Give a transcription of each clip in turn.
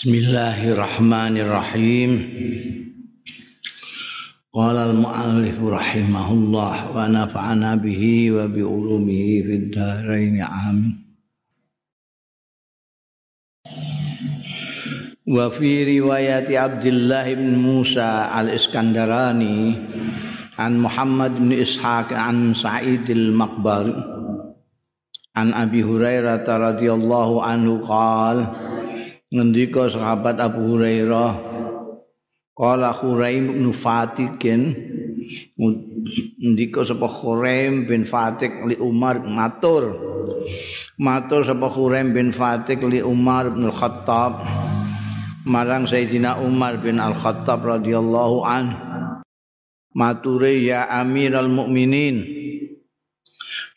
Bismillahirrahmanirrahim. Qala al-mu'allif rahimahullah wa nafa'ana bihi wa bi ulumihi fid dharain amin. Wa fi riwayati Abdullah bin Musa al-Iskandarani an Muhammad bin Ishaq an Sa'id al-Maqbari an Abi Hurairah radhiyallahu anhu qala ngendika sahabat Abu Hurairah qala Khuraim bin Fatikin. Ngendika sapa Khuraim bin Fatik li Umar matur. Matur sapa Khuraim bin Fatik li Umar bin Khattab marang Sayyidina Umar bin Al-Khattab radhiyallahu an mature ya Amirul Mukminin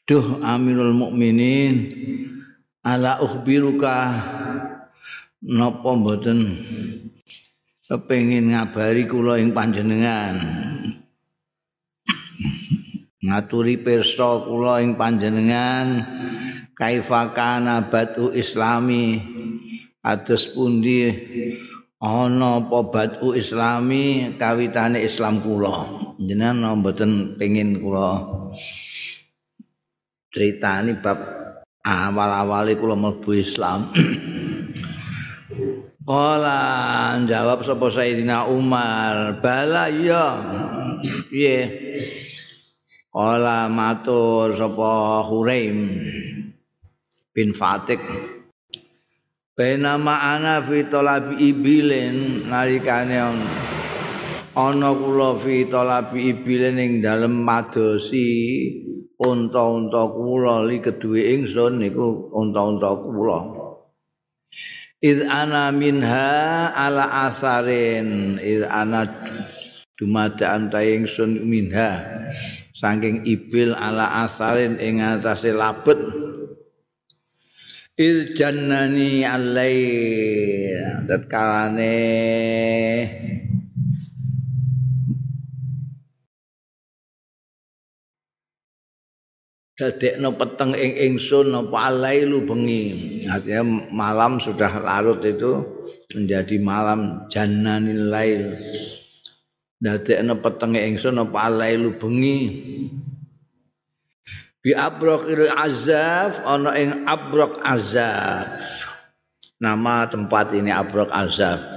duh Amirul Mukminin ala ukhbiruka napa mboten kepengin ngabari kula ing panjenengan? Ngaturi pirsa kula ing panjenengan kaifakana batu islami? Atus pundi ana apa batu islami kawitane islam kula? Jenengan mboten pengin kula critani bab awal-awale kula mlebu Islam Kala jawab sapa Sayyidina Umar, "Bala iya." Piye? Kala matur sapa Huraim bin Fatik. Bena ma'ana fi talabi ibilin nalikane ana kula fi talabi ibilin ing dalem madosi unta-unta kula li keduwe ingsun niku unta-unta kula. Id ana minha ala asarin. Id ana dumadaan taing sun minha. Saking ibil ala asarin ing atase labet. Il jannani alai tatkalane dadekno peteng ing ingsun apa alailu bengi artinya malam sudah larut itu menjadi malam jannanil lail. Dadekno peteng ing ingsun apa alailu bengi bi abraqil azaf ana ing abraq azaf nama tempat ini abraq azaf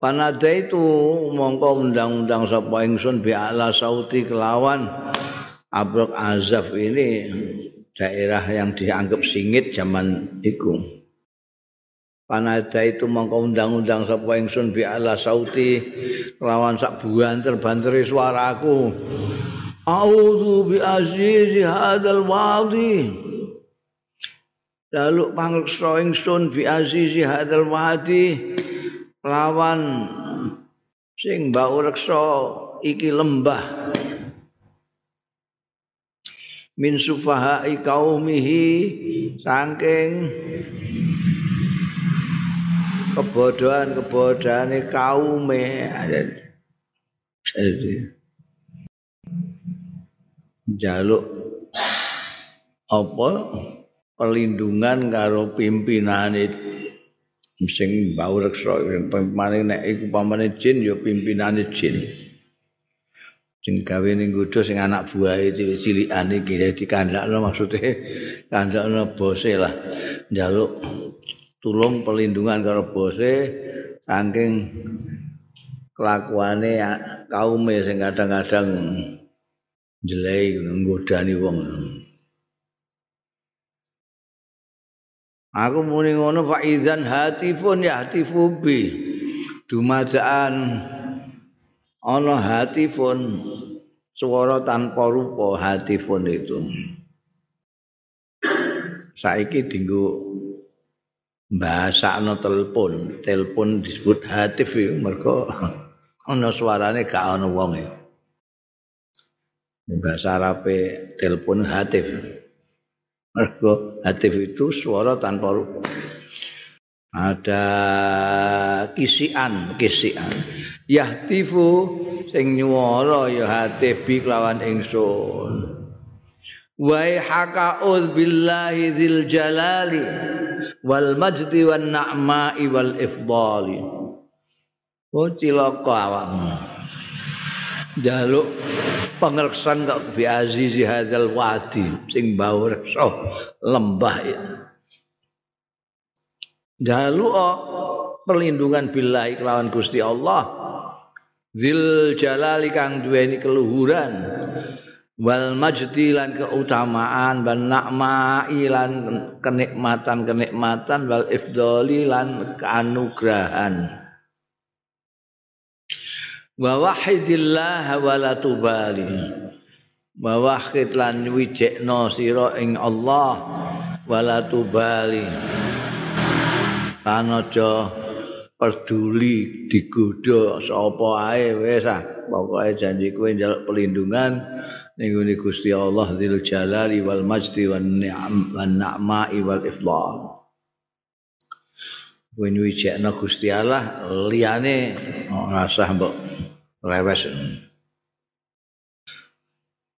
Panada itu mongko undang-undang sapa ingsun bi ala sauti kelawan Abrok Azaf ini daerah yang dianggap singit zaman itu. Panada itu mongko undang-undang sapa ingsun bi ala sauti kelawan sak banter-banteri suaraku. A'udzu bi azizi hadzal wadi. Lalu pangreksa ingsun bi azizi hadzal wadi. Lawan. Sing mbau reksa iki lembah. Min sufahai kaumihi saking kebodohan-kebodohane kaume. Jadi jaluk apa? Perlindungan karo pimpinan sing bau reksa. Pamane nek iku pamane jin ya pimpinane jin. Sing gawe ning godho sing anak buahe cilik-cilikane iki. Dadi kandakno maksude kandakno bose lah. Njaluk tulung perlindungan karo bose saking kelakuane kaume sing kadang-kadang jelek nggodani wong Aku muni ngono fa idzan hatifun ya hatifu bi. Dumadaan ana hatifun swara tanpa rupa hatifun itu. Saiki dinggo bahasa ana telepon, telepon disebut hatif mergo ana suarane gak ana wong e. Bahasa Arabe telepon hatif. Mergo hatif itu suara tanpa rupa. Ada kisian, kisian. Yahtifu sing nyuwara ya hatif bi kelawan ingsun. wa haka billahi dzil jalali wal majdi wan na'ma'i wal ifdali oh cilaka awakmu jaluk pengreksan kok bi azizi hadzal wadi sing bau reksa lembah ya. Jaluk perlindungan billahi kelawan Gusti Allah. Zil jalali kang duweni keluhuran. Wal majdi lan keutamaan na'mai lan kenikmatan-kenikmatan wal ifdali lan keanugrahan wa wahidillah wa la tubali. Wa wahid lan wijekno sira ing Allah wa la tubali. Lan aja peduli digodha sapa ae wis ah. Pokoke janji kowe njaluk perlindungan ning Gusti Allah Dzul Jalali wal Majdi wan Ni'am wan Na'ma'i wal Ifdal. When we check Gusti Allah liyane rasa mbok rewes.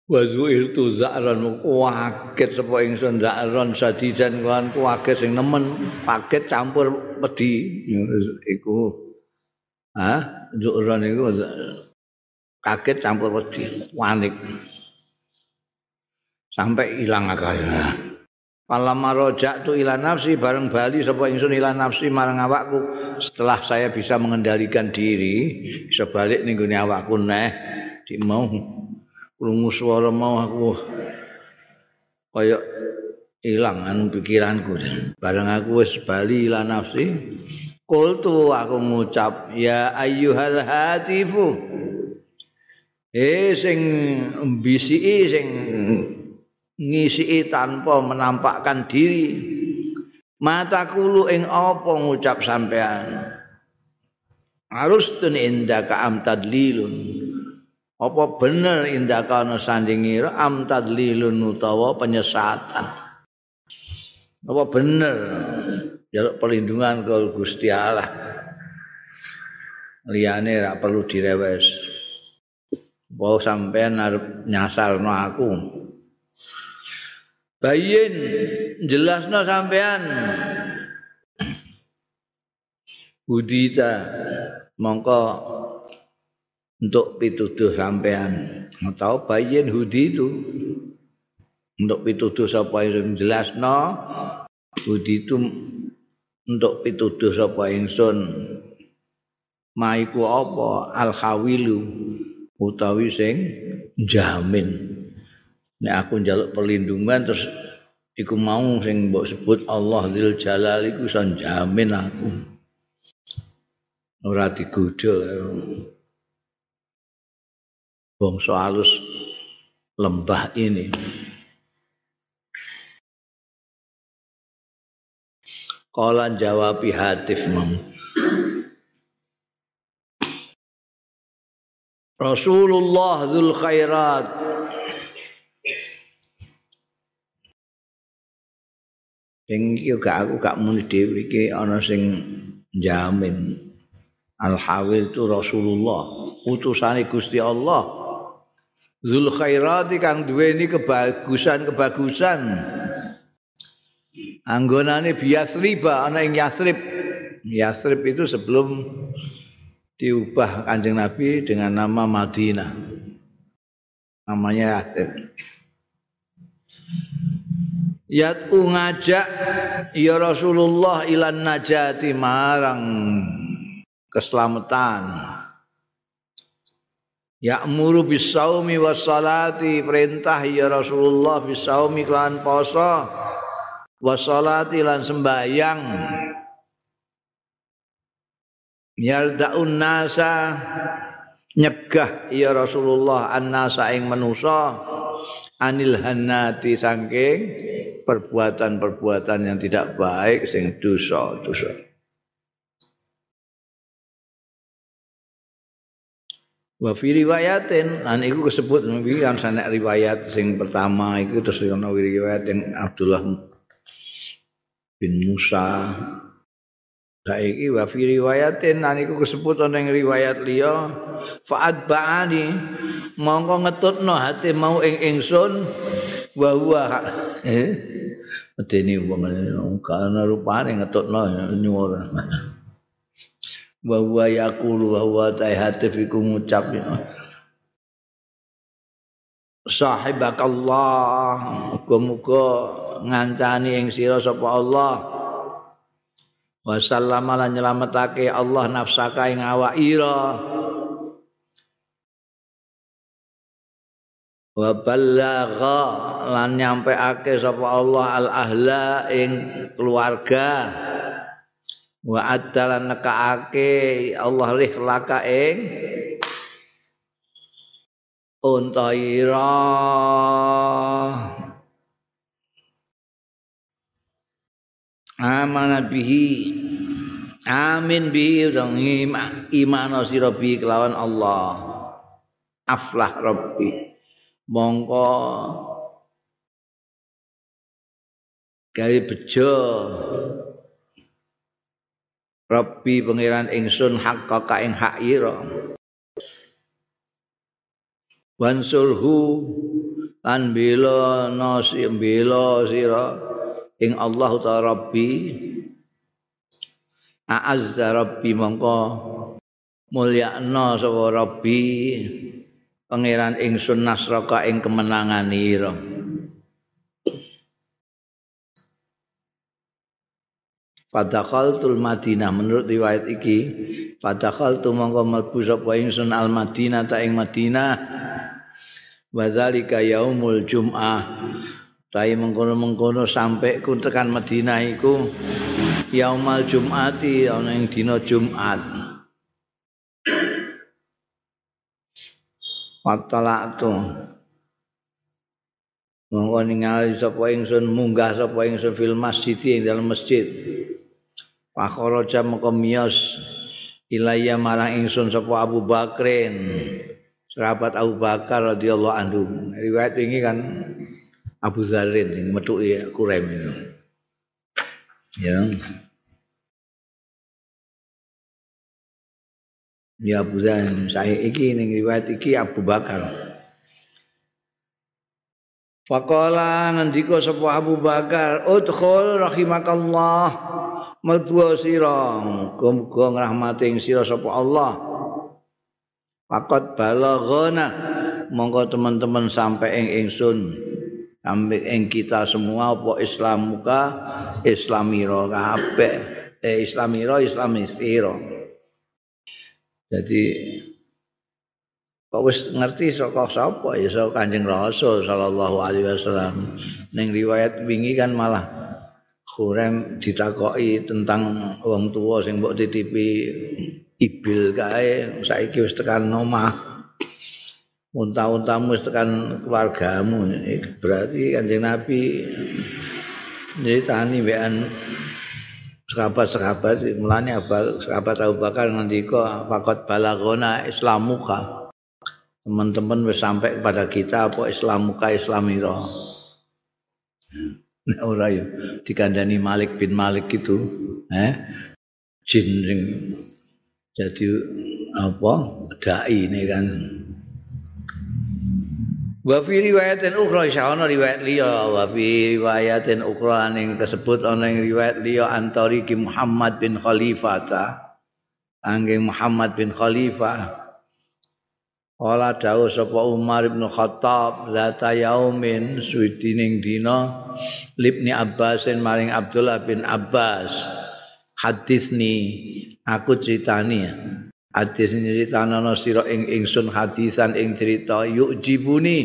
Wazu itu za'ran kuaget sapa ingsun za'ran sadidan kan kuaget sing nemen paket campur pedi iku ha zu'ran iku kaget campur pedi panik sampai hilang akalnya. Malam marojak tu ilah nafsi bareng bali sapa ingsun ilah nafsi marang awakku. Setelah saya bisa mengendalikan diri bisa balik ning gone awakku neh. Di mau krungu swara mau aku. Kaya ilang anu pikiranku. Bareng aku wis bali ilah nafsi. Kultu aku ngucap ya ayyuhal hatifu. Eh sing mbisi sing ngisi tanpa menampakkan diri. Mata kulu ing apa ngucap sampean? Harus tun indaka am tadlilun. Apa bener indaka ana sandingira am tadlilun utawa penyesatan? Apa bener? Jaluk perlindungan ke Gusti Allah. Liyane ora perlu direwes. Apa sampean arep nyasarno aku bayin jelasno sampean. Budita mongko untuk pituduh sampean. Atau bayin hudi itu untuk pituduh sapa yang jelasno budi itu untuk pituduh sapa ingsun? Maiku apa? Al khawilu utawi sing jamin nek aku njaluk perlindungan terus iku mau sing mbok sebut Allah Dzul Jalal iku iso jamin aku. Ora digodho bangsa halus lembah ini. Kala jawab hatif mam Rasulullah Dzul Khairat sing iki gak aku gak muni dhewe iki ana sing jamin al hawil itu Rasulullah utusane Gusti Allah. Zul khairati kang duweni kebagusan-kebagusan. Anggonane biasriba ana ing Yasrib. Yasrib itu sebelum diubah Kanjeng Nabi dengan nama Madinah. Namanya Yasrib Yat ngajak ya Rasulullah ilan najati marang keselamatan. Ya'muru bisaumi wassalati perintah ya Rasulullah bisaumi kelan poso wassalati lan sembayang. Yalda'un nasa nyegah ya Rasulullah an-nasa ing manusa anil hannati saking perbuatan-perbuatan yang tidak baik sing dosa-dosa. Wa fi riwayatin lan iku disebut iki kan sanek riwayat sing pertama iku terus ana riwayat yang Abdullah bin Musa Saiki wa fi riwayatin lan iku disebut ana ing riwayat liya fa'ad ba'ani mongko ngetutno hati mau ing ingsun wa huwa eh medeni wong kana rupane ngetutno nyuwur wa huwa yaqulu wa huwa tahatif iku ngucap sahibakallah muga-muga ngancani ing sira sapa Allah. Wa sallama lan nyelametake Allah nafsaka ing awak ira wa ballagha lan nyampeake sapa Allah al ahla ing keluarga. Wa adalan nekaake Allah rihlaka ing untaira. Amana bihi. Amin bihi dong iman sira bi kelawan Allah. Aflah rabbi mongko gawe bejo. Rabbi pangeran ingsun hak ka ing hak ira. Wansurhu lan bila nasi bila sira ing Allah ta Rabbi. A'azza Rabbi mongko mulyakna sapa Rabbi pangeran ingsun nasraka ing kemenangan ira Padahal Madinah menurut riwayat iki Padahal tu mongko mlebu sapa ingsun al Madinah ta ing Madinah Wadzalika yaumul Jum'ah. Tai mengkono-mengkono sampai ku tekan Madinah iku yaumal Jum'ati ana ing dina Jumat. Fatalatu. Monggo ningali sapa ingsun munggah sapa ingsun fil masjid ing dalam masjid. Pakharaja moko miyos ilaya marang ingsun sapa Abu Bakrin. sahabat Abu Bakar radhiyallahu anhu. Riwayat ini kan Abu Zarin yang metu ya Kurem itu. Ya. Ya Abu Zarin, saya iki ning riwayat iki Abu Bakar. Faqala ngendika sapa Abu Bakar, "Udkhul rahimakallah." Mlebu sira, muga-muga ngrahmati sira sapa Allah. Fakot balaghana monggo teman-teman sampai ing ingsun sampai ing kita semua apa Islam muka Islamiro kabeh eh Islamiro Islamisiro jadi kok wis ngerti saka sapa? Ya saka Kanjeng Rasul sallallahu alaihi wasallam. Ning riwayat wingi kan malah Khurem ditakoki tentang wong tua sing mbok titipi ibil kae. Saiki wis tekan omah. Unta-untamu wis tekan keluargamu. Berarti kanjeng Nabi nyeritani mbekan sahabat-sahabat mulane sahabat Abu Bakar ngendika faqat balagona islamuka. Teman-teman wis sampai kepada kita apa islamuka islamira? Nah ora ya dikandani Malik bin Malik itu eh jin jadi apa dai ini kan wa fi riwayatin ukhra sa'ana riwayat liya. Wa fi riwayatin ukhra ning disebut ana ing riwayat liya antari ki Muhammad bin Khalifah. Ta angge Muhammad bin Khalifah. Kala dawuh sapa Umar bin Khattab la yaumin suwidining dina libni Abbasin maring Abdullah bin Abbas. Hadisni aku critani hadis nyritanono sira ing ingsun hadisan ing cerita yuk jibuni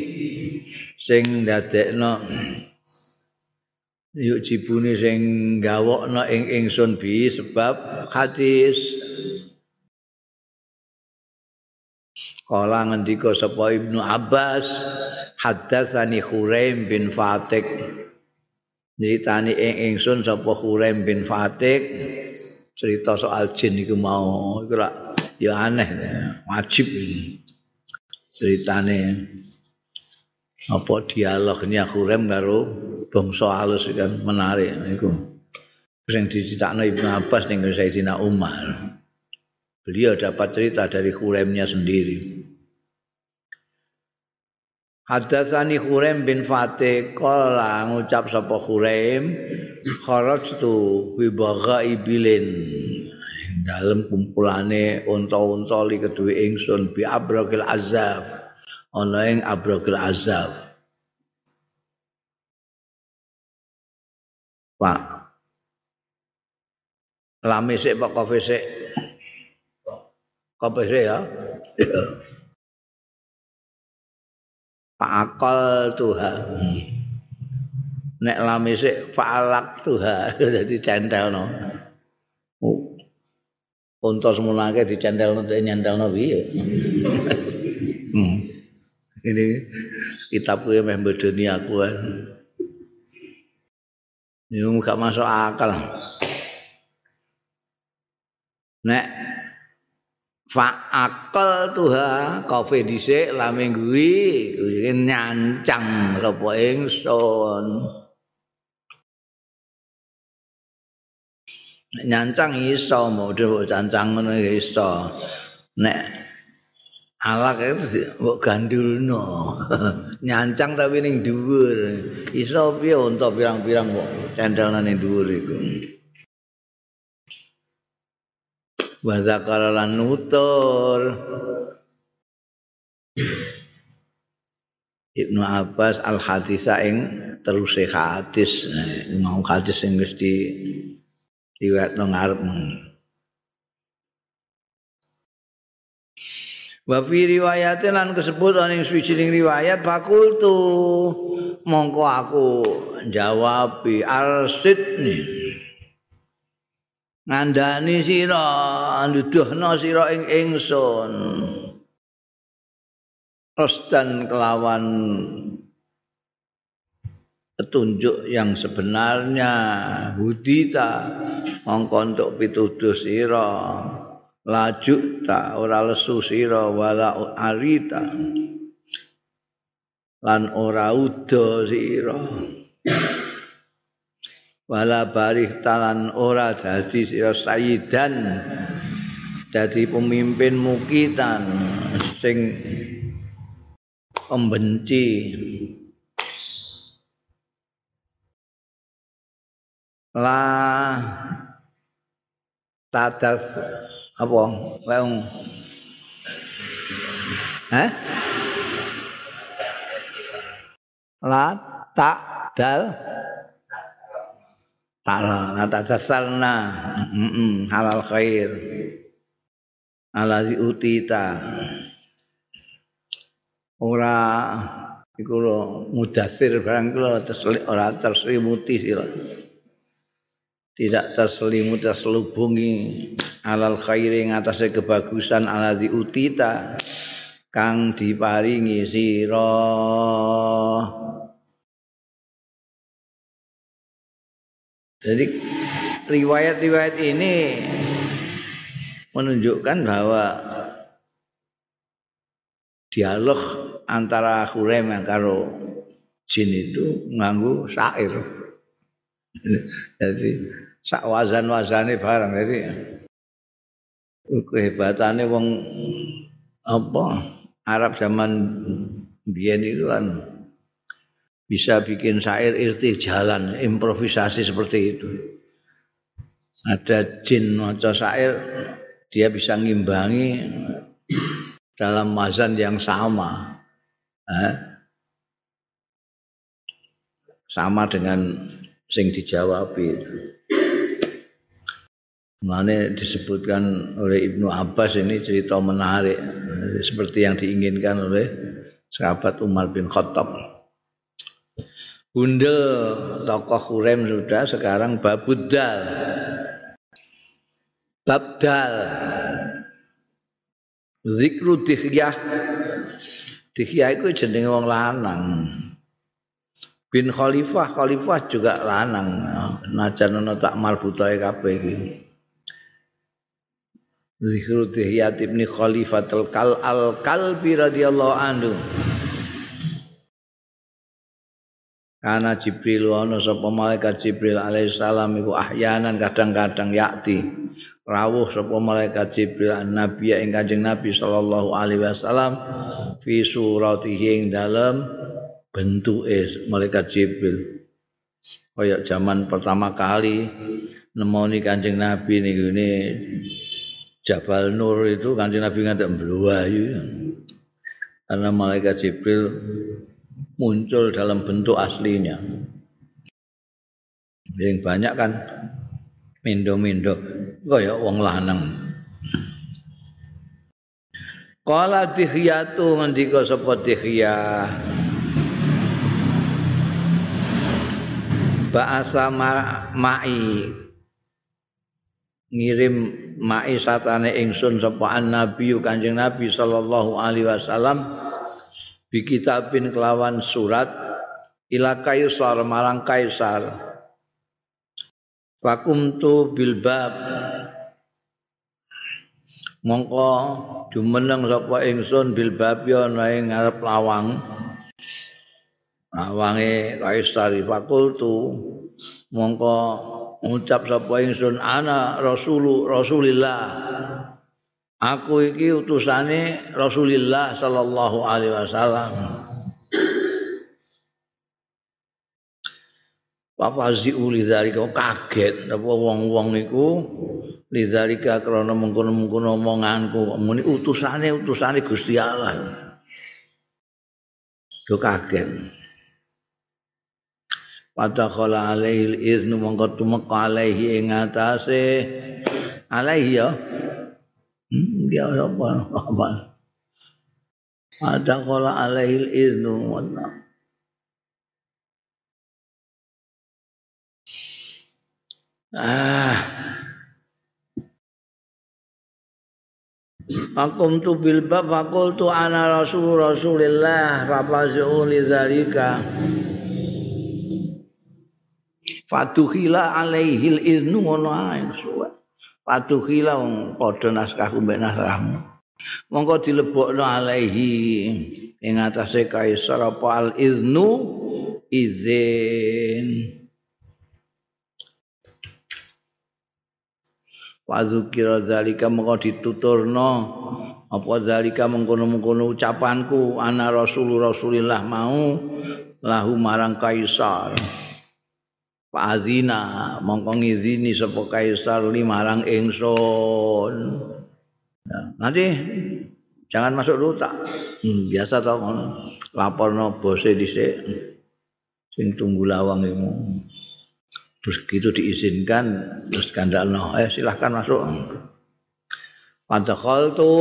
sing ndadekno yuk jibuni sing gawokno ing ingsun bi sebab hadis. Kala ngendika sapa Ibnu Abbas hadatsani Khuraim bin Fatik nyritani ing ingsun sapa Khuraim bin Fatik cerita soal jin iku mau iku ya aneh wajib ceritane apa dialognya Khurem karo bangsa halus kan menarik niku. Sing diceritakno Ibnu Abbas ning Sayyidina Umar. Beliau dapat cerita dari Khuremnya sendiri. Hadatsani Khuraim bin Fatih kala ngucap sapa Khuraim kharajtu bi bagha ibilin dalem kumpulane unta-unta li kedue ingsun bi abraqil azab ana ing abraqil azab Pak. Lame sik Pak kopi sik. Kopi sik ya? Fakal Tuhan. Nek lami sik falak Tuhan dadi centelno. Unta semunake dicentelno nek nyentelno piye. hmm. Ini kitab kuwi meh bodoni aku. Ini gak masuk akal. Nek fa'akal tuha kofe dhisik kuwi kuwi nyancang sapa ingsun nyancang iso modho cancang ngono iso. Nek alak itu mbok gandulno. Nyancang tapi ning dhuwur. Iso piye untuk pirang-pirang mbok cendelna ning dhuwur iku? Wa lan nutur. Ibnu Abbas al hadisa ing terus hadis. Mau hadis sing di riwayat nang ngarep Wa fi riwayatin lan kesebut ana ing riwayat fakultu mongko aku jawab arsid nih ngandani sira nduduhna sira ing ingsun. Rostan kelawan petunjuk yang sebenarnya. Budita mongko untuk pituduh sira. Laju ta ora lesu sira wala arita lan ora udo sira. Wala barih talan ora dadi sira sayyidan dadi pemimpin mukitan sing pembenci la tadas apa? Wong eh la tak dal Ta'ala nata tasalna halal khair. Alazi utita ora iku lho mudasir barang kula ora terselimuti sira tidak terselimut terselubungi. Alal khairi ing atase kebagusan alazi utita kang diparingi sira. Jadi riwayat-riwayat ini menunjukkan bahwa dialog antara Khurem karo jin itu nganggu syair. Jadi sak wazan-wazane barang jadi kehebatannya wong apa Arab zaman biyen itu kan bisa bikin syair irtijalan, improvisasi seperti itu. Ada jin maca syair, dia bisa ngimbangi dalam mazan yang sama. Eh? Sama dengan sing dijawab itu. Mana disebutkan oleh Ibnu Abbas ini cerita menarik seperti yang diinginkan oleh sahabat Umar bin Khattab. Bunda tokoh Hurem sudah sekarang Babudal. Babdal. Zikru Dihyah. Dihyah itu jenenge wong lanang. Bin Khalifah, Khalifah juga lanang. Najan ana tak marbutae kabeh iki. Zikru Dihyah ibni Khalifatul Kal Al-Kalbi radhiyallahu anhu. Karena Jibril ana sapa malaikat Jibril alaihissalam iku ahyanan kadang-kadang yakti rawuh sapa malaikat Jibril Nabi ing Kanjeng Nabi sallallahu alaihi wasallam fi suratihi ing dalem bentuke malaikat Jibril. Kaya zaman pertama kali nemoni Kanjeng Nabi niku ne Jabal Nur itu Kanjeng Nabi ngatek mbluwayu karena malaikat Jibril muncul dalam bentuk aslinya. Yang banyak kan mindo-mindo kaya wong lanang. Kala dihyatu ngendika sapa dihya Ba'asa ma'i. Ngirim ma'i satane ingsun sapa nabi Kanjeng Nabi sallallahu alaihi wasallam bi kitabin kelawan surat ila kaisar marang kaisar. Fakumtu bil bab. Mongko jumeneng sapa ingsun bil babya ana ing ngarep lawang lawange kaisar fakultu. Mongko ngucap sapa ingsun ana rasulu rasulillah. Aku iki utusane rasulillah sallallahu alaihi wasallam. Papa zi uli dari kaget, apa wong-wong iku lidzalika krana mengkono-mengkono omonganku muni utusane utusane Gusti Allah. Do kaget Pada khala alaihi iznu mongko tumeka alaihi ing atase. Alaihi ya? Hmm, dia apa apa Pada khala alaihi iznu Ah, Akum tu bil bab fakul tu ana rasul rasulillah papa li dzalika Fatuhila alaihil iznu ngono ae. Fatuhila wong padha naskah mbek naskahmu. Monggo dilebokno alaihi ing atase kaisar apa al iznu izin. Wazukira zalika mengko dituturno apa zalika mengkono-mengkono ucapanku ana rasul rasulillah mau lahu marang kaisar Fa'azina mongko ngizini sapa kaisar li marang ingsun nanti jangan masuk dulu tak hmm, biasa tau laporno bose dhisik. Sing tunggu lawang iku. Terus gitu diizinkan terus kandalno eh silahkan masuk. Padahal tu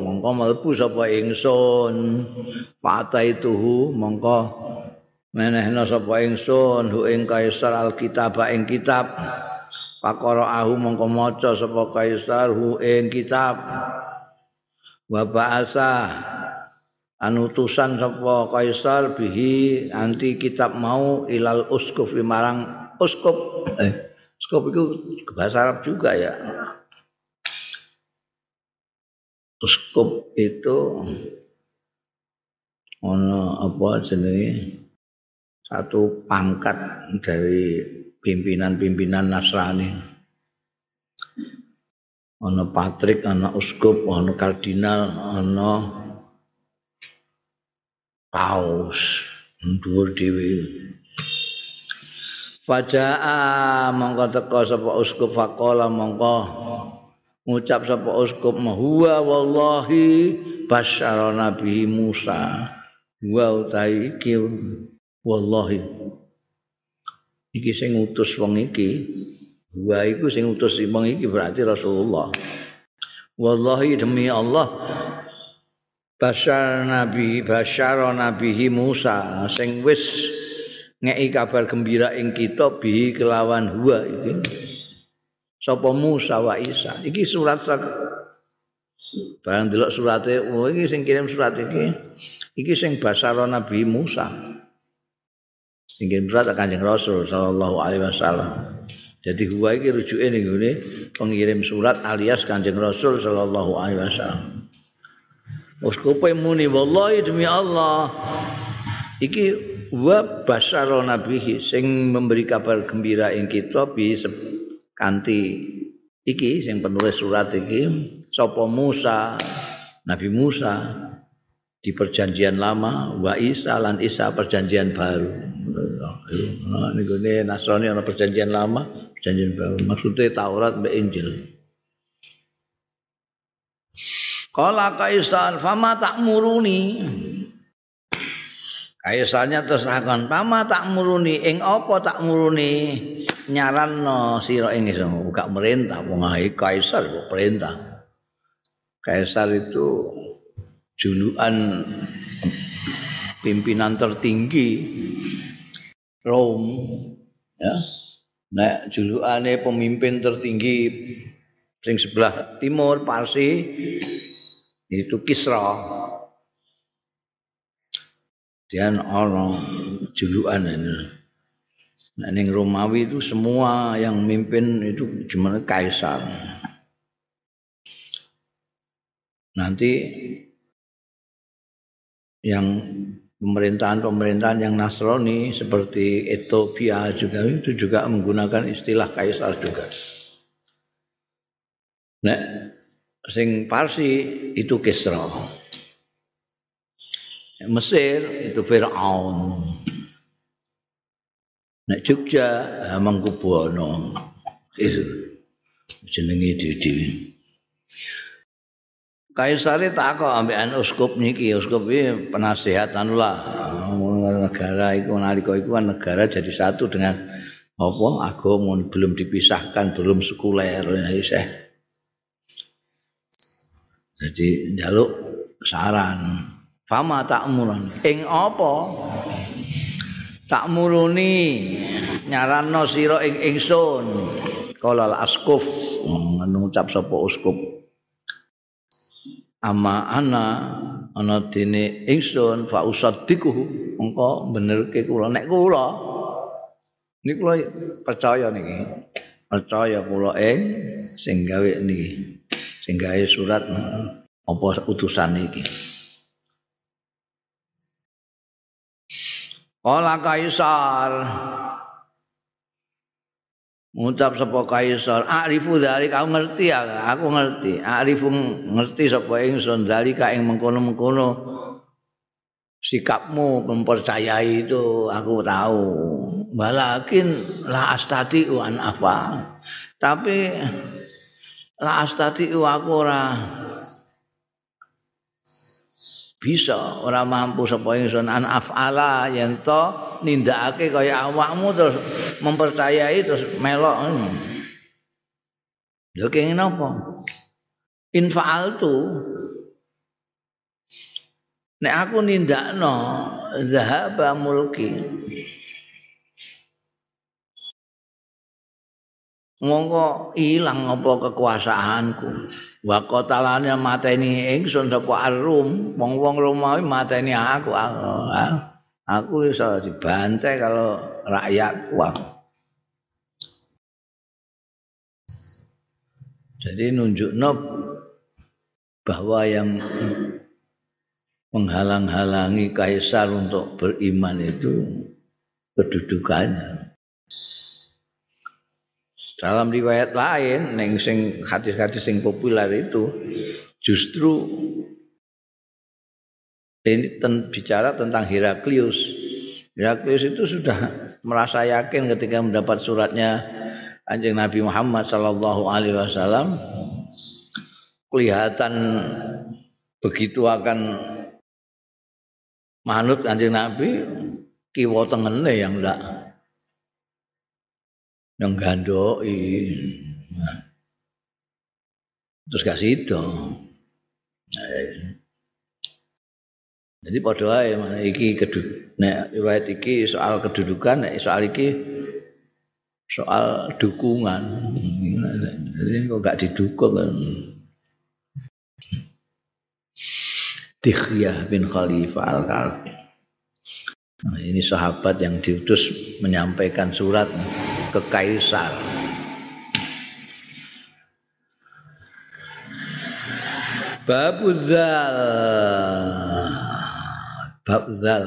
mongko mlebu sapa ingsun pataituhu mongko menehna sapa ingsun hu ing kaisar alkitab ing kitab. Pakara ahu mongko maca sapa kaisar hu ing kitab. Wa ba'asa anutusan sapa kaisar bihi anti kitab mau ilal uskuf marang uskup. Eh uskup itu bahasa Arab juga ya. Uskup itu ono apa jenenge satu pangkat dari pimpinan-pimpinan Nasrani. Ono patrik ono uskup ono kardinal ono paus. Dhuwur dhewe. Fajaa mongko teka sapa uskup faqala mongko. Ngucap sapa uskup huwa wallahi basyara nabi Musa. Wa utai iki wallahi. Iki sing utus wong iki wa iku sing utus wong iki berarti Rasulullah. Wallahi demi Allah basyara nabi basyara nabi Musa sing wis ngeki kabar gembira ing kita bi kelawan huwa iki. Sapa Musa wa Isa? Iki surat sak barang delok surate oh iki sing kirim surat iki. Iki sing basara Nabi Musa sing kirim surat Kanjeng Rasul sallallahu alaihi wasallam. Jadi huwa iki rujuke ning ngene pengirim surat alias Kanjeng Rasul sallallahu alaihi wasallam. Uskupe muni wallahi demi Allah. Iki wa basyara nabihi sing memberi kabar gembira ing kita bi kanthi iki sing penulis surat iki sapa Musa Nabi Musa di perjanjian lama wa Isa lan Isa perjanjian baru. Nah, ini Nasrani ana perjanjian lama, perjanjian baru. Maksudnya Taurat mbek Injil. Kala kaisar fama tak muruni. Kaisarnya terus akan pama tak muruni ing apa tak muruni nyaranno sira ing iso buka merintah wong kaisar kok perintah. Kaisar itu julukan pimpinan tertinggi Rom ya. Nek julukane pemimpin tertinggi sing sebelah timur Parsi itu Kisra. Dia orang julukan ini nah, ning Romawi itu semua yang mimpin itu gimana? Kaisar. Nanti yang pemerintahan-pemerintahan yang Nasrani seperti Ethiopia juga itu juga menggunakan istilah kaisar juga. Nek sing Parsi itu Kisra. Mesir itu Firaun. Nek Jogja Hamengkubuwana. Itu jenenge dhewe Kaisare takok ambekan uskup niki, uskup iki penasehatan lah. Negara iku nalika iku negara jadi satu dengan apa agama belum dipisahkan, belum sekuler isih. Jadi njaluk saran. Fama tak mulan. Ing apa? Tak muluni nyaranno sira ing ingsun. Kala al-askuf ngucap sapa uskup. Ama ana ana dene ingsun fa usaddiquhu. Engko benerke kula. Nek kula niku kula percaya niki. Percaya kula ing sing gawe niki. Sing gawe surat apa utusan iki. Ola kaisar ngucap sapa kaisar arifu dzalika. Aku ngerti aku ngerti. Arifu ngerti sapa ingsun dzalika ing mengkono-mengkono. Sikapmu mempercayai itu aku tahu. Walakin la astati an apa tapi la astati aku ora bisa ora mampu sapa ingsun. An afala yen to nindakake kaya awakmu terus mempercayai terus melok lho kenging napa? In fa'altu nek aku nindakno zahaba mulki monggo ilang apa kekuasaanku. Wa qatalane mateni ingsun sapa arum wong-wong Romawi mateni aku. Aku, iso dibantai kalau rakyat aku jadi nunjukno bahwa yang menghalang-halangi kaisar untuk beriman itu kedudukannya Dalam riwayat lain, neng sing hadis-hadis sing populer itu justru ini ten, bicara tentang Heraklius. Heraklius itu sudah merasa yakin ketika mendapat suratnya anjing Nabi Muhammad Sallallahu Alaihi Wasallam kelihatan begitu akan manut anjing Nabi kiwa tengene yang enggak yang gandoi terus kasih itu. Jadi pada wae mana iki kedud nek riwayat iki soal kedudukan nek soal iki soal dukungan. Jadi kok gak didukung kan? Dikhyah bin Khalifah Al-Kalbi Nah, ini sahabat yang diutus menyampaikan surat ke kaisar. Babudzal. Babudzal.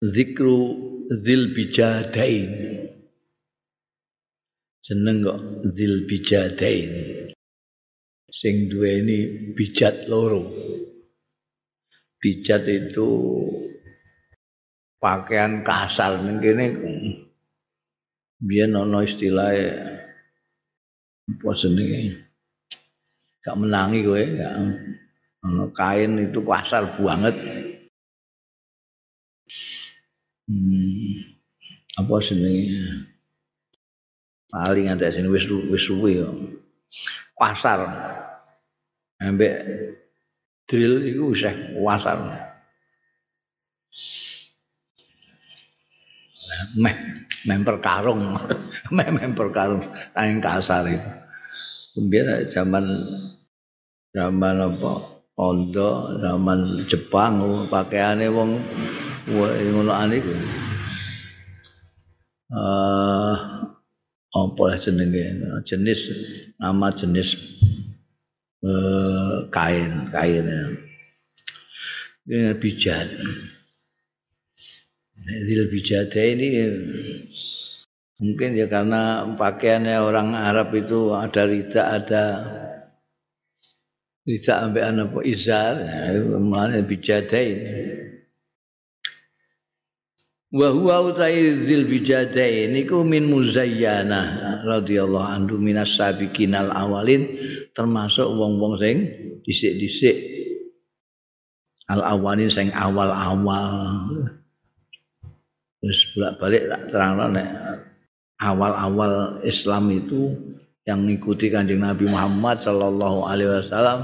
Zikru zil bijadain. jeneng kok Dzil Bijadain. Sing duweni bijat loro. Bijat itu pakaian kasar ning kene biyen ana istilah apa jenenge? Gak menangi kowe gak. Kain itu kasar banget. Hmm, apa jenenge? Paling ada sini wis wis suwe pasar. Ambek drill iku wis pasar meh memper karung. Meh memper karung. Angin kasar itu. Kemudian zaman zaman apa Ondo zaman Jepang pakaiane wong ngono ane iku. Uh, apa jenenge? Jenis nama jenis kain kain ini bijat Zil bijada ini mungkin ya karena pakaiannya orang Arab itu ada rida ada rida sampai apa izar. Mana bijada ini. Wa huwa utai zil bijada ini ku min muzayyana radhiyallahu anhu minas sabiqin al awalin termasuk wong-wong sing dhisik-dhisik. Al awalin sing awal-awal. Terus bolak-balik tak terang nek awal-awal Islam itu yang mengikuti kanjeng Nabi Muhammad Shallallahu Alaihi Wasallam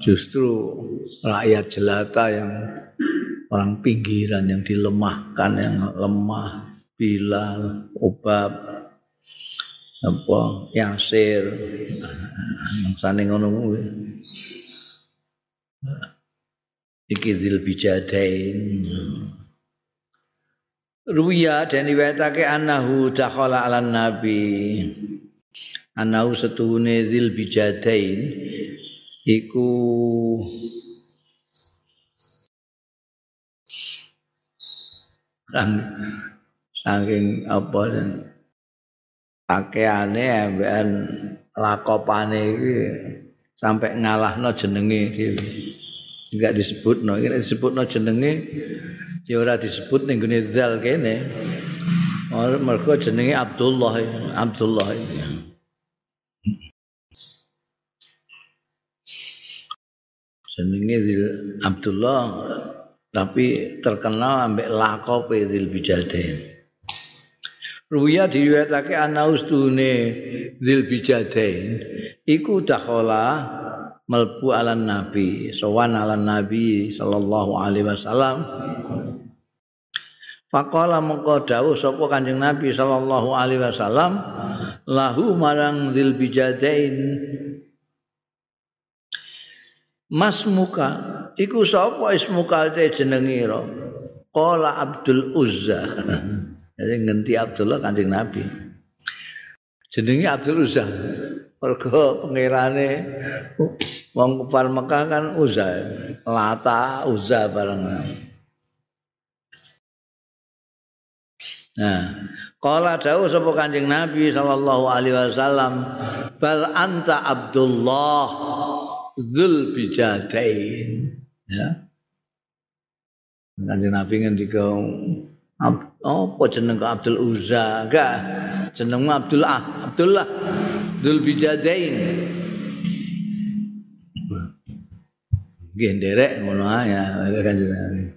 justru rakyat jelata yang orang pinggiran yang dilemahkan yang lemah Bilal, Obab, apa? Yasir, saning ngono iki dzil bijadain Ruya dan riwayatake annahu dakhala ala nabi. Annahu setuhune dzil bijadain iku saking apa dan pakaiane ambekan lakopane iki sampai ngalahno jenenge dhewe. Enggak disebutno, iki disebutno jenenge ya ora disebut ning gone zal kene. Mergo jenenge Abdullah, Abdullah. Jenenge Abdullah tapi terkenal ambek lakope Dzil Bijadain. Ruya diriwayatake ana ustune Dzil Bijadain iku dakhala melbu ala nabi sowan ala nabi sallallahu alaihi wasallam. Faqala mengko dawuh sapa Kanjeng Nabi sallallahu alaihi wasallam lahu marang dzil bijadain Mas muka iku sapa ismuka te jenenge ira Qala Abdul Uzza Jadi ngenti Abdullah Kanjeng Nabi jenenge Abdul Uzza mergo pangerane wong kufar Mekah kan Uzza Lata Uzza bareng Nah, kala dawuh sapa Kanjeng Nabi sallallahu alaihi wasallam, bal anta Abdullah dzul bijadain. Ya. Kanjeng Nabi ngendika apa jeneng Abdul Uzza? Enggak. Jenengmu Abdullah, Abdullah dzul bijadain. Nggih nderek ngono ae Kanjeng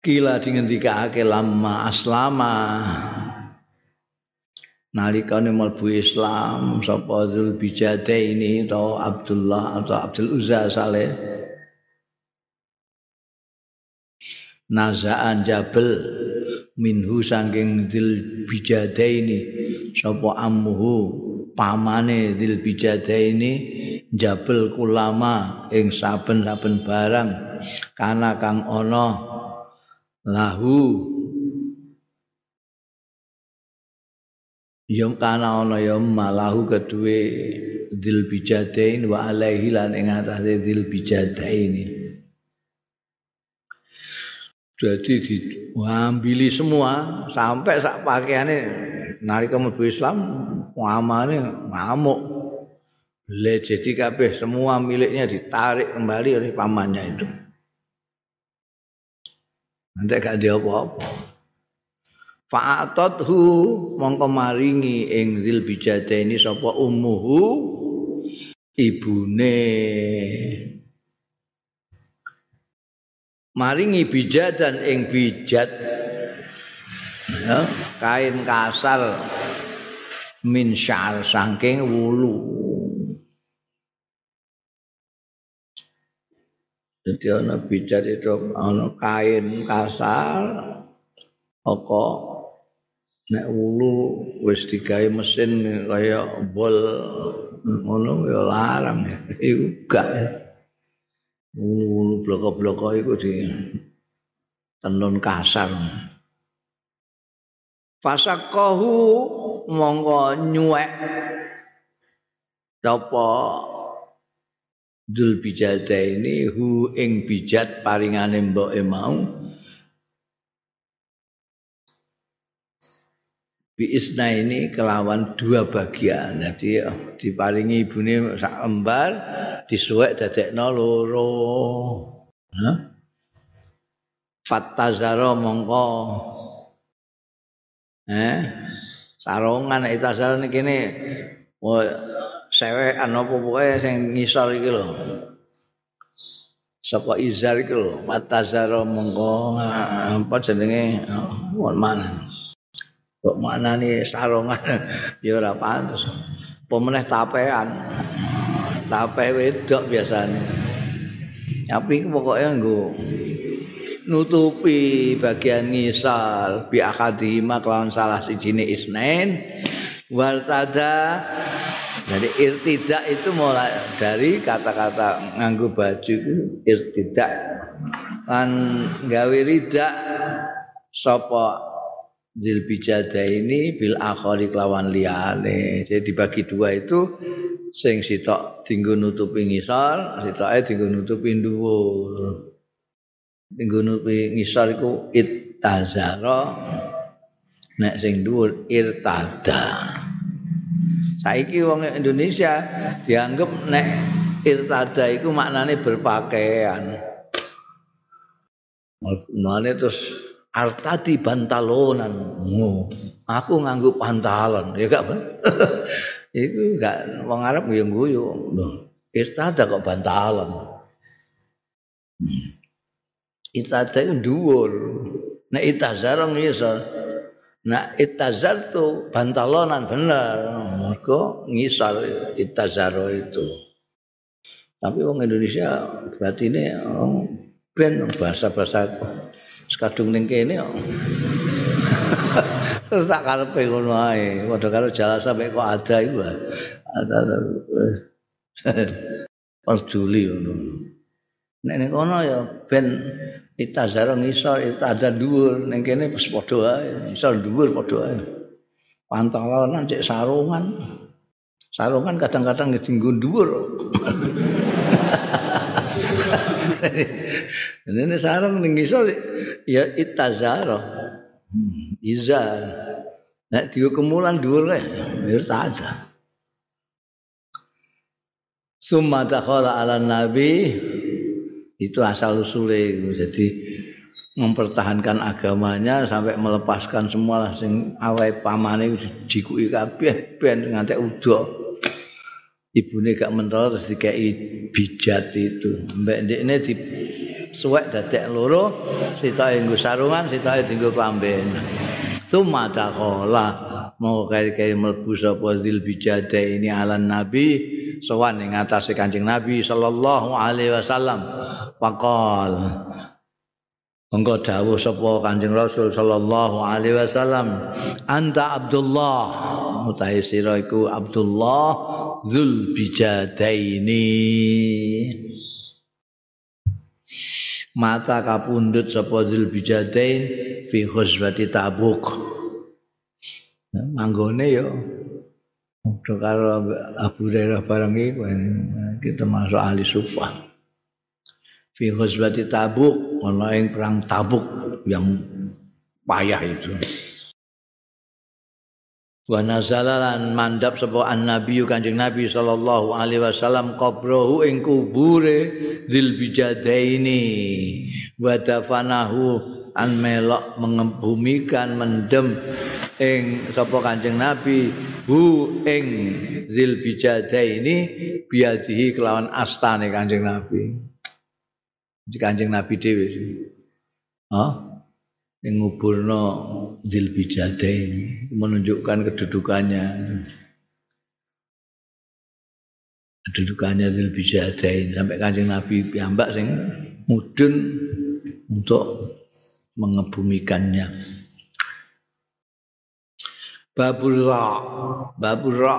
kila dingendikake lama aslama nalikane mlebu Islam sapa Zul ini atau Abdullah atau Abdul Uzza saleh nazaan jabal minhu saking Zul ini sapa ammuhu pamane Zul ini jabal kulama ing saben-saben barang kana kang ana lahu. Yom kana ana ya malahu kedue dil bijadain wa alaihi lan ing atase dil bijadain jadi diambili semua sampai sak pakaiane nalika mlebu Islam pamane ngamuk. Jadi kabeh semua miliknya ditarik kembali oleh pamannya itu. Nanti gak dia apa-apa. Fa'atothu mongko maringi ing zil bijadaini sapa ummuhu ibune maringi bijat dan ing bijat ya, kain kasar. Min syar saking wulu. Jadi ana bijat itu ana kain kasar. Apa? Nek wulu wis digawe mesin kaya bol ngono ya larang. Iku gak wulu bloko-bloko iku di tenun kasar. Fasaqahu monggo nyuwek. Apa Dul bijada ini hu ing bijat paringane mbok mau bi isna ini kelawan dua bagian. Jadi diparingi ibune sak lembar disuwek dadekno loro. Fatazaro mongko. Eh? Sarongan niki kene oh, sewek ana apa pokoke sing ngisor iki lho. Saka izar iki lho, matazara mengko apa jenenge? Won mana. Kok mana nih sarongan ya ora pantes. Pemeneh tapean. Tape wedok biasanya. Tapi pokoknya nggo nutupi bagian ngisal bi akadima kelawan salah sijine isnen wal tada Jadi irtidak itu mulai dari kata-kata nganggu baju irtidak. Kan gawe ridak sapa zilbijada ini bil akhari kelawan liyane. Jadi dibagi dua itu sing sitok tinggu nutupi ngisor, sitoke tinggu nutupi dhuwur. Tinggu nutupi ngisor iku ittazara nek sing dhuwur irtada. Saiki wong Indonesia dianggap nek irtada iku maknane berpakaian. Mulane terus artati bantalonan. Aku nganggo pantalon, ya gak Iku gak wong Arab yo guyu. Irtada kok bantalon. Hmm. Irtada itu dhuwur. Nek itazar ngisor. Nah, itazar tuh bantalonan bener. Mereka ngisar itazaro itu. Tapi orang Indonesia berarti ini oh, ben bahasa-bahasa sekadung ning kene kok. Terus tak karepe ngono ae. Padha karo jalan sampai kok ada iku. Ada. Juli ngono. Nek ning kono ya ben itazaro ngisor itazar dhuwur ning kene wis padha ae ngisor dhuwur padha ae pantalonan cek sarungan sarungan kadang-kadang ngedinggo dhuwur ini sarung ning ngisor ya itazaro. Izar. Nek digo kemulan dhuwur kae ya saja Summa dakhala ala nabi. Itu asal usule. Jadi mempertahankan agamanya sampai melepaskan semua sing awai pamane dikuki kabeh ben ngantek udo ibune gak mentol terus dikai bijat itu mbek ndekne di suwek dadek loro sitoke nggo sarungan sitoke dienggo klamben tumata qala mau kaya-kaya mlebu sapa zil bijade ini alan nabi sowan ing atase Kanjeng Nabi sallallahu alaihi wasallam Pakal. Engko dawuh sapa Kanjeng Rasul sallallahu alaihi wasallam, "Anta Abdullah." Mutahe sira iku Abdullah Dzul Bijadaini. Mata kapundhut sapa Dzul Bijadain fi ghazwati Tabuk. Manggone yo Udah karo Abu Hurairah barang iki kita masuk ahli sufah. fi ghazwati tabuk ana ing perang tabuk yang payah itu wa nazalalan mandap sapa annabi kanjeng nabi sallallahu alaihi wasallam qabrahu ing kubure dzil bijadaini wa dafanahu an melok mengembumikan mendem ing sapa kanjeng nabi hu ing dzil bijadaini biadihi kelawan astane kanjeng nabi. Kanjeng nabi dhewe. Ha yang nguburno Zilbijadain menunjukkan kedudukannya. Kedudukannya Zilbijadain sampai kanjeng Nabi piyambak sing mudun untuk mengebumikannya. Babul Ra Babul Ra.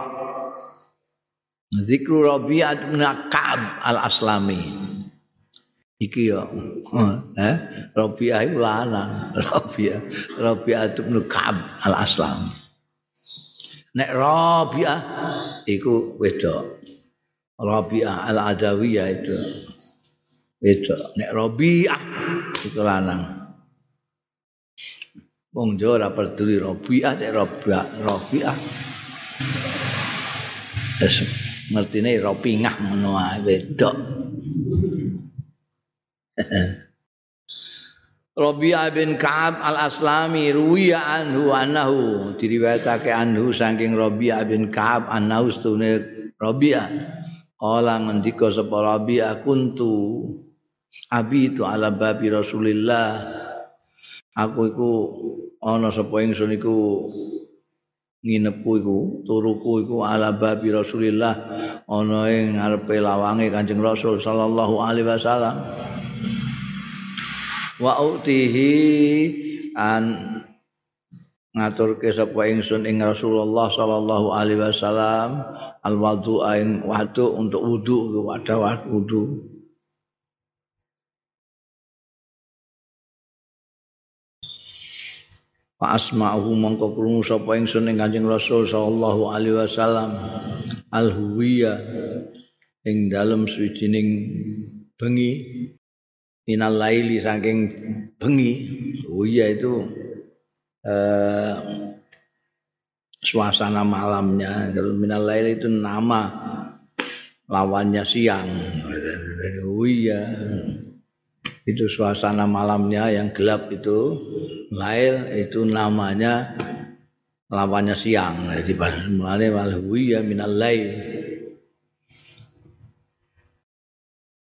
Zikru Rabi'at bin Ka'ab al-Aslami iki ya eh Rabi'ah iku lanang. Rabi'ah Rabi'ah bin Ka'ab al-Aslam. Nek Rabi'ah iku wedok. Rabi'ah al-Adawiyah itu. Wedok. Nek Rabi'ah iku lanang. Wong Jawa ora peduli Rabi'ah nek Rabi'ah Rabi'ah. Wes ngertine Rabi'ah menawa wedok Rabi'ah bin Ka'ab al-Aslami ruwiya anhu annahu diriwayatake anhu saking Rabi'ah bin Ka'ab annahu stune Rabi'ah. Kala ngendika sapa Rabi'ah kuntu abi itu ala babi Rasulillah. Aku iku ana sapa ingsun iku nginepku iku turuku iku ala babi Rasulillah ana ing ngarepe lawange Kanjeng Rasul sallallahu alaihi wasallam wa utihi an ngaturke sapa ingsun ing Rasulullah sallallahu alaihi wasallam al wudu ing wudu untuk wudu wadah wudu. Fa asma'uhu mongko krungu sapa ingsun ing Kanjeng Rasul sallallahu alaihi wasallam al huwiya ing dalem suwijining bengi minal laili saking bengi. Oh iya itu eh, suasana malamnya. Kalau minal laili itu nama lawannya siang. Oh iya itu suasana malamnya yang gelap itu. Lail itu namanya lawannya siang. Jadi mulane wal huwiya minal lail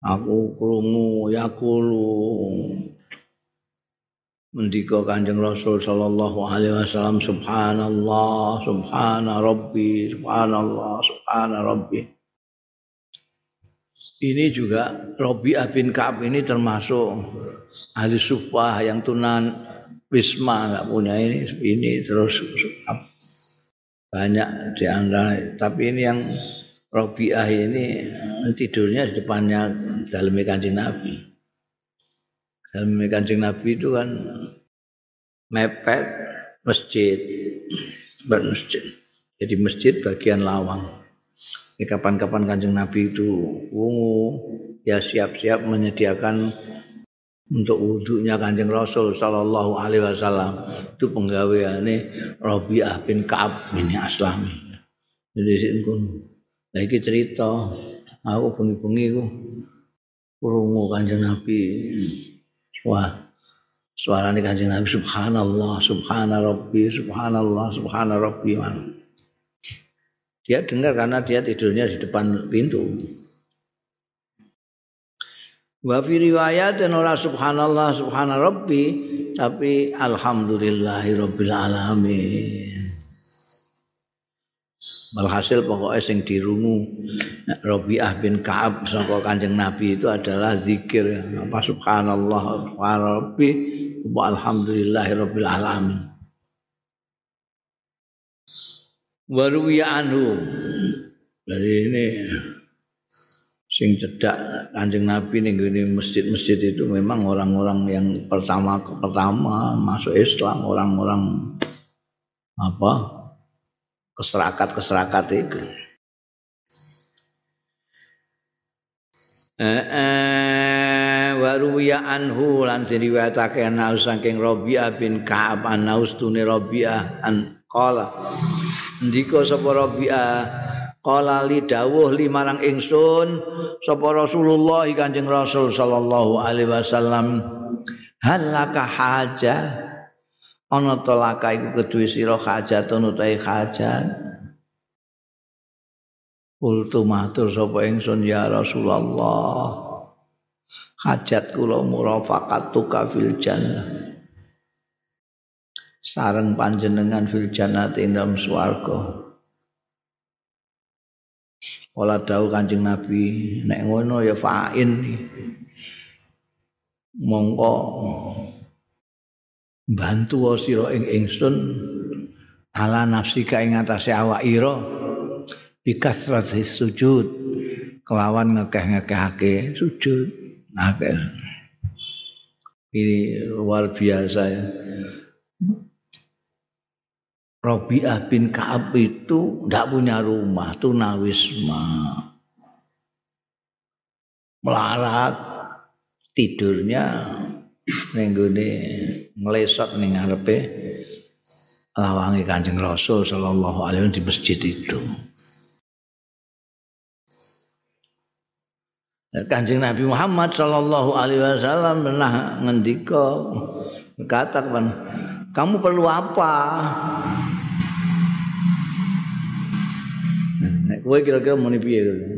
aku krungu yaqulu mendika Kanjeng Rasul sallallahu alaihi wasallam subhanallah subhana rabbi subhanallah subhana rabbi. Ini juga Rabi'ah bin Ka'ab ini termasuk ahli sufah yang tunan wisma nggak punya ini ini terus banyak di antara tapi ini yang Rabi'ah ini tidurnya di depannya dalam kancing Nabi. Dalam kancing Nabi itu kan mepet masjid, masjid. Jadi masjid bagian lawang. Ini kapan-kapan kancing Nabi itu wungu, ya siap-siap menyediakan untuk wudhunya kanjeng Rasul Sallallahu Alaihi Wasallam itu penggaweannya Rabi'ah bin Kaab bin Aslami. Jadi sini Lagi cerita, aku bengi-bengi krungu Kanjeng Nabi. Wah. Suarane Kanjeng Nabi subhanallah, subhana rabbi, subhanallah, subhana rabbi. Dia dengar karena dia tidurnya di depan pintu. Wa fi riwayat ora subhanallah subhana rabbi tapi alhamdulillahi rabbil alamin. Walhasil pokoknya sing dirungu Rabi'ah bin Ka'ab saka Kanjeng Nabi itu adalah zikir apa subhanallah wa rabbi wa alhamdulillahirabbil alamin. Waruya anhu. Dari ini sing cedak Kanjeng Nabi ning masjid-masjid itu memang orang-orang yang pertama pertama masuk Islam, orang-orang apa keserakat-keserakat itu. Eh, eh waruya anhu lan diriwayatake ana saking Rabi'ah bin Ka'ab an tuni Rabi'ah an qala ndika sapa Rabi'ah Kala li dawuh li marang ingsun sapa Rasulullah Kanjeng Rasul sallallahu alaihi wasallam halaka haja ana to laka iku keduwe sira hajatun utahe hajat Kultu matur sapa ingsun ya Rasulullah hajat kula murafaqatu ka fil jannah. Sareng panjenengan fil jannati dalam swarga. Ola dawuh Kanjeng Nabi, nek ngono ya fa'in. Mongko bantu sira ing ingsun ala nafsika ing atase awak ira bikasrat sujud kelawan ngekeh-ngekehake sujud. Akeh. Ini luar biasa ya. Robiah bin Kaab itu tidak punya rumah, tunawisma. Melarat tidurnya nenggone ngelesot ning ngarepe lawangi Kanjeng Rasul sallallahu alaihi wasallam di masjid itu. Kanjeng Nabi Muhammad sallallahu alaihi wasallam pernah ngendika berkata kamu perlu apa? Kowe kira-kira muni piye?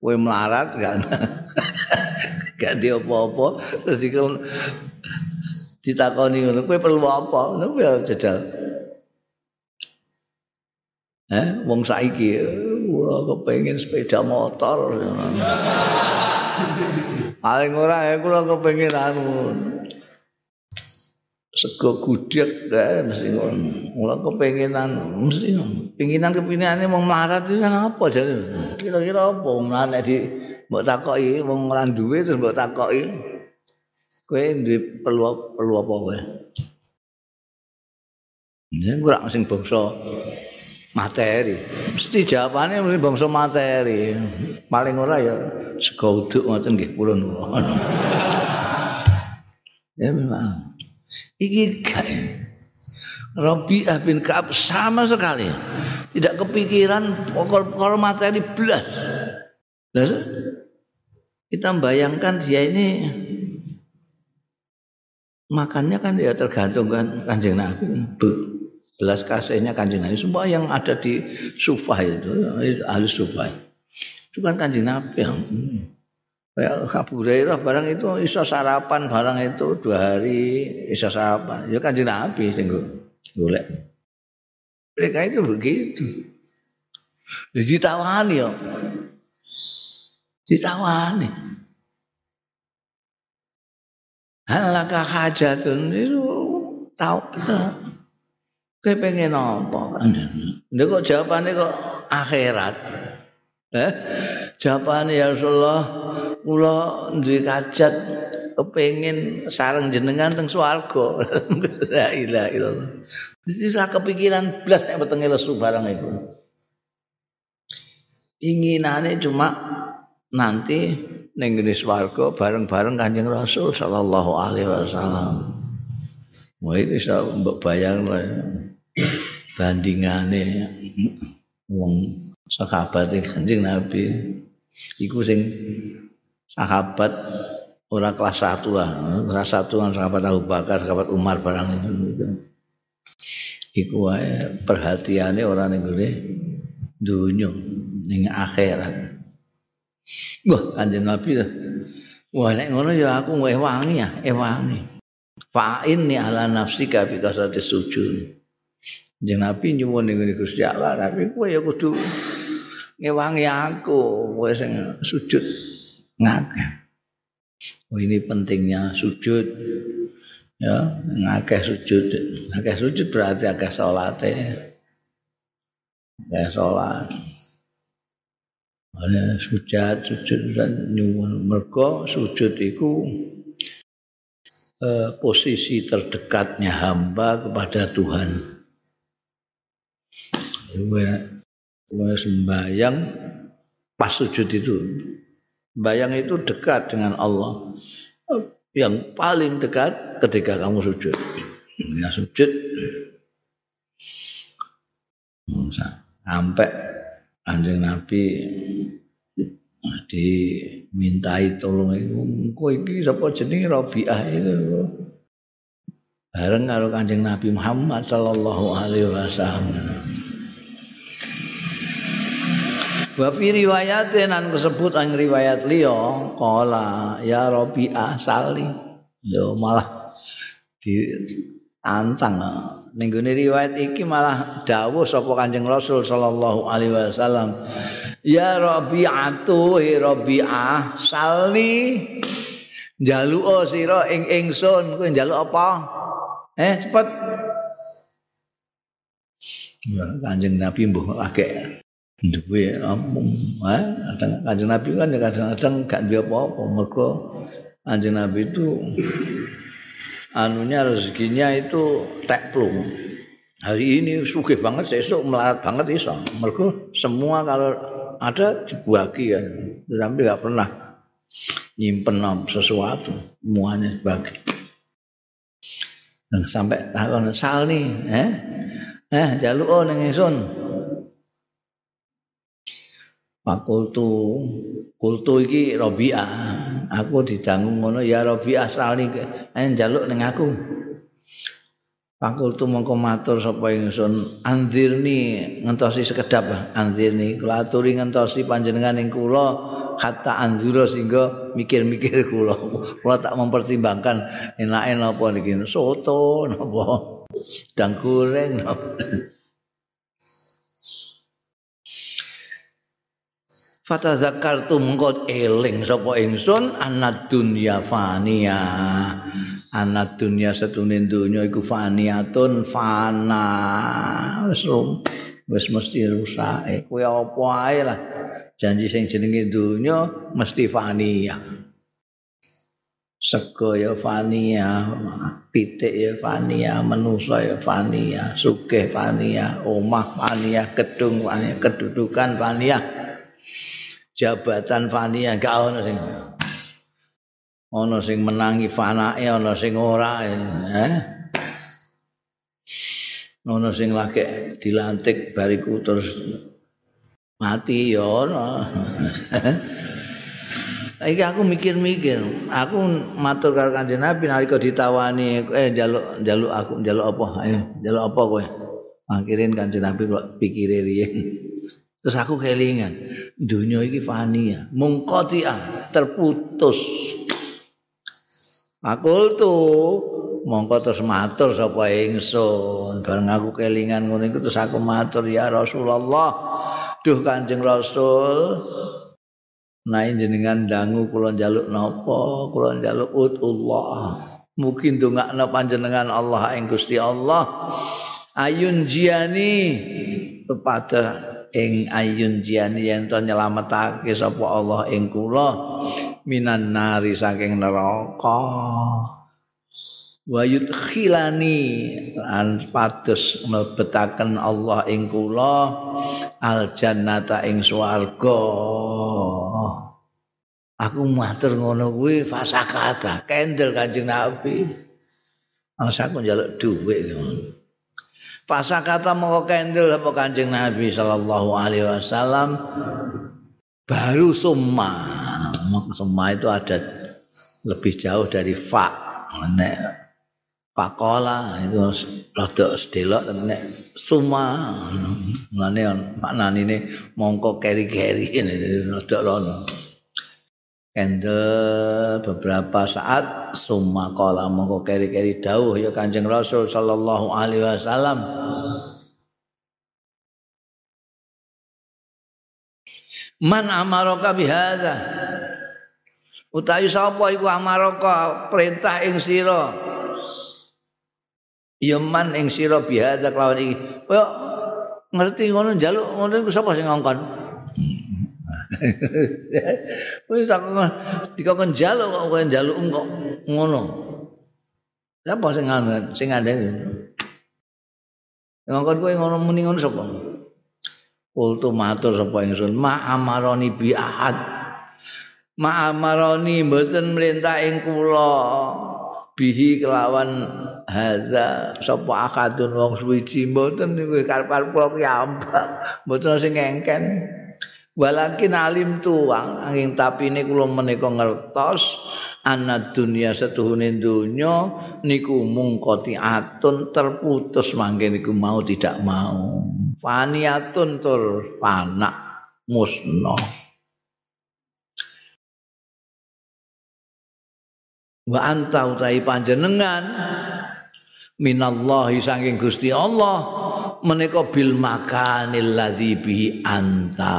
Kowe melarat kan? Gak di apa-apa terus iku ditakoni ngono, kowe perlu apa? Ngono ya jajal. Eh, wong saiki wah kepengin sepeda motor. Paling ora ya kula kepengin anu sego gudeg kae mesti ngono. Mula kepenginan mesti pinginan kepinane wong melarat itu kan apa jare? Kira-kira apa wong melarat di mbok takoki wong ora duwe terus mbok takoki. Kowe duwe perlu perlu apa kowe? Ya ora sing bangsa materi. Mesti jawabane mesti bangsa materi. Paling ora ya sego uduk ngoten nggih purun. ya memang. Iki Rabi'ah bin Ka'ab sama sekali tidak kepikiran pokok-pokok materi belas. kita bayangkan dia ini makannya kan ya tergantung kan kanjeng Nabi. Belas kasihnya kanjeng Nabi. Semua yang ada di sufah itu, ahli sufah. Itu kan kanjeng Nabi yang Kayak Abu Hurairah barang itu iso sarapan barang itu dua hari iso sarapan. Ya kan Nabi sing golek. Mereka itu begitu. Ditawani ya. Ditawani. Halaka hajatun itu tahu Kowe pengen apa? Lha kok jawabane kok akhirat. Eh? Jawabane ya Rasulullah kula duwe kajat kepengin sareng jenengan teng swarga. La ilaha illallah. Mesti sak kepikiran blas nek wetenge lesu barang iku. Inginane cuma nanti ning ngene swarga bareng-bareng Kanjeng Rasul sallallahu alaihi wasallam. Itu bisa mbok bayang lah bandingane wong sahabat Kanjeng Nabi iku sing sahabat ora kelas satu lah. Kelas satu kan sahabat Abu Bakar sahabat Umar barang itu. Iku wae perhatiane ora ning gone dunya ning akhirat. Wah kanjeng Nabi wah nek ngono ya aku wae wangi ya eh wangi fa inni ala nafsika bi kasati sujud. Kanjeng Nabi nyuwun ning Gusti Allah. Tapi kowe ya kudu ngewangi aku kowe sing sujud ngakeh. Oh ini pentingnya sujud. Ya, ngakeh sujud. Ngakeh sujud berarti akeh salat Akeh salat. Ada sujud, sujud dan nyuwun mergo sujud itu eh, posisi terdekatnya hamba kepada Tuhan. Gue sembahyang pas sujud itu Bayang itu dekat dengan Allah. Yang paling dekat ketika kamu sujud. Ya sujud. sampai Kanjeng Nabi dimintai tolong iku engko iki sapa jenenge Rabi'ah itu bareng karo Kanjeng Nabi Muhammad sallallahu alaihi wasallam Wa fi riwayatin an disebut an riwayat liya qala ya Rabi'ah sali yo malah di antang. Ning riwayat iki malah dawuh sapa Kanjeng Rasul sallallahu alaihi wasallam ya Rabi'atu he Rabi'ah sali njaluk sira ing ingsun kowe njaluk apa? Eh cepet. Kanjeng Nabi mbuh akeh duwe eh kadang kanjeng nabi kan kadang-kadang gak duwe apa-apa. Mergo kanjeng nabi itu anunya rezekinya itu tek plung hari ini sugih banget sesuk melarat banget iso. Mergo semua kalau ada dibagi kan. Tapi gak pernah nyimpen sesuatu semuanya dibagi. Sampai tahun sal nih eh? Eh jaluk oh neng Fakultu kultu iki Rabi'ah. Aku didangu ngono ya Rabi'ah sali ae njaluk ning aku. Fakultu mongko matur sapa ingsun anzirni ngentosi sekedap anzirni kula aturi ngentosi panjenengan ing kula kata anzura sehingga mikir-mikir kula. Kula tak mempertimbangkan enake napa niki soto napa dang goreng napa. Fata zakartu mengkot eling sapa ingsun anad dunya fania. Anad dunya setunin dunya iku faniatun fana. Wis wis mesti rusak. Kowe apa ae lah. Janji sing jenenge dunya mesti fania. Sego ya fania, pitik ya fania, manusa ya fania, sugih fania, omah fania, gedung fania, kedudukan fania. Jabatan fania gak ono sing ono sing menangi fanake ono sing ora eh ono sing lagi dilantik bariku terus mati ya ono Iki aku mikir-mikir, aku matur karo Kanjeng Nabi nalika ditawani eh njaluk njaluk aku njaluk apa? Ayo, njaluk apa kowe? Akhirin Kanjeng Nabi kok pikire riyen. Terus aku kelingan, dunia ini fani ya, mungkotia, terputus. Aku tuh mongko terus matur sapa ingsun. Bareng aku kelingan ngono iku terus aku matur ya Rasulullah duh Kanjeng Rasul. Nah jenengan dangu kula njaluk napa? Kula njaluk Allah mungkin dongakno panjenengan Allah ing Gusti Allah. Ayun jiani kepada ing ayun jiani yen to nyelametake sapa Allah ing kula minan nari saking neraka. Wa yudkhilani an pados mlebetaken Allah ing kula al jannata ing swarga. Aku matur ngono kuwi fasakata kendel kanjeng Nabi. Masa aku njaluk dhuwit ngono. Pasa kata mau kendel apa kanjeng Nabi Sallallahu Alaihi Wasallam baru summa. Summa itu ada lebih jauh dari fa. Nek pakola itu rada sedelok nek summa. Mane maknane ini mongko keri-keri ini rada rono. Kendel beberapa saat summa kala mongko keri-keri dawuh ya Kanjeng Rasul sallallahu alaihi wasallam. Man amaraka bihadza? Utawi sapa iku amaraka perintah ing sira? Ya man ing sira bihadza kelawan iki. Kaya ngerti ngono njaluk ngono iku sapa sing ngongkon Wis tak dikon njaluk kok njaluk kok ngono. Sapa sing ngandel sing ngandel. Ngongkon kowe ngono muni ngono sapa? Kultu matur sapa ingsun ma amaroni bi ahad. Ma amaroni mboten merintah ing kula bihi kelawan hadza sapa akadun wong suwiji mboten niku karep-karep kula kiambak mboten sing ngengken walakin alim tuang angin tapi ini kula menika ngertos ana dunya setuhune dunya niku mungkoti atun terputus mangke niku mau tidak mau. Faniatun tur panak musnah wa anta utahi panjenengan? Minallahi saking Gusti Allah menika bil makanil ladzi bi anta.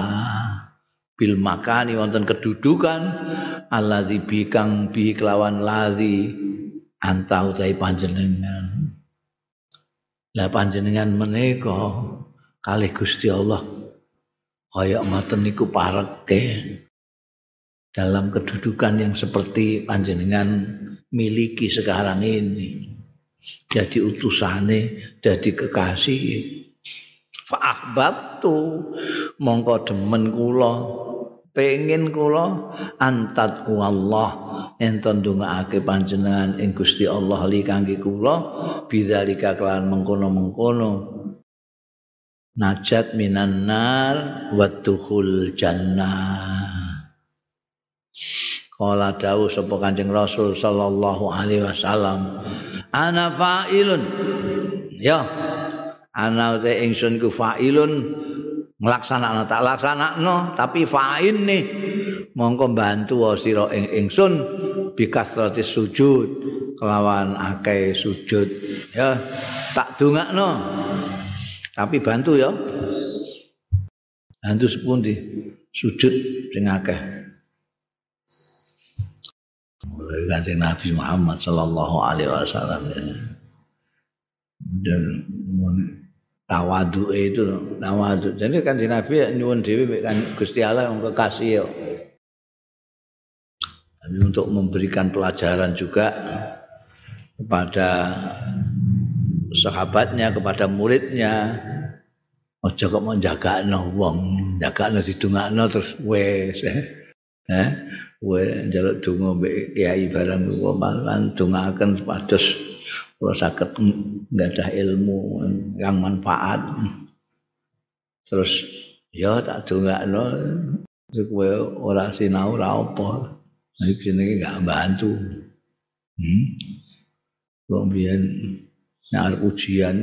Bil makani wonten kedudukan alladzi bi kang bi kelawan ladzi anta utahi panjenengan. Lah panjenengan menika kalih Gusti Allah kaya ngoten niku pareke. Dalam kedudukan yang seperti panjenengan miliki sekarang ini jadi utusane jadi kekasih fa tu mongko demen kula pengen kula antat ku Allah enten ndongaake panjenengan ing Gusti Allah li kangge kula bidzalika kelan mengkono-mengkono. Najat minan nar wa jannah. Kala dawuh sapa Kanjeng Rasul sallallahu alaihi wasallam, ana fa'ilun. Ya. Ana te ingsun ku fa'ilun. Nglaksanakno tak laksanakno tapi fa'in nih. Mongko bantu sira ing ingsun bikasrati sujud kelawan akeh sujud. Ya tak dongakno. Tapi bantu ya. Bantu sepundi? Sujud sing akeh kanjeng Nabi Muhammad sallallahu alaihi wasallam dan tawadu itu tawadu jadi kan di Nabi nyuwun dewi kan Gusti Allah yang kekasih ya. Untuk memberikan pelajaran juga kepada sahabatnya kepada muridnya. Ojo kok menjaga no wong jaga no didungakno terus wes eh kowe njaluk donga mbek kiai barang kuwi malan dongaaken supados kula saged nggadah ilmu yang manfaat. Terus ya tak dongakno kowe ora sinau ora apa. Iki jenenge gak bantu hmm? Wong biyen nek ujian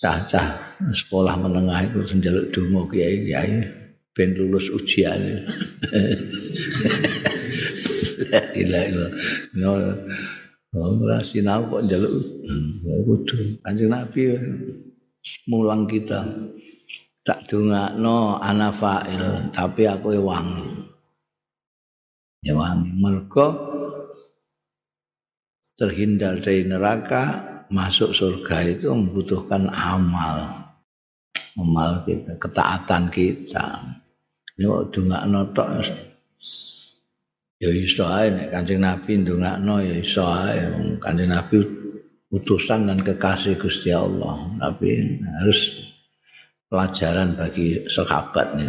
cah-cah sekolah menengah itu njaluk donga kiai-kiai ben lulus ujian. La ilaha illallah. Ora sinau kok njaluk kudu. Kanjeng Nabi mulang kita. Tak dongakno ana fa'il, tapi aku wangi. Ya wangi mergo terhindar dari neraka, masuk surga itu membutuhkan amal. Amal kita, ketaatan kita. Yo dongakno tok. Ya iso ae nek Kanjeng Nabi ndongakno ya iso ae. Kanjeng Nabi utusan dan kekasih Gusti Allah. Tapi harus pelajaran bagi sahabat nih.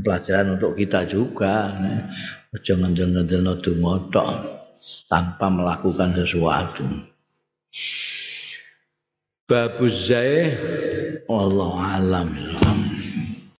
Pelajaran untuk kita juga. Jangan jangan jangan donga tanpa melakukan sesuatu. Babu Zaih Allah alam.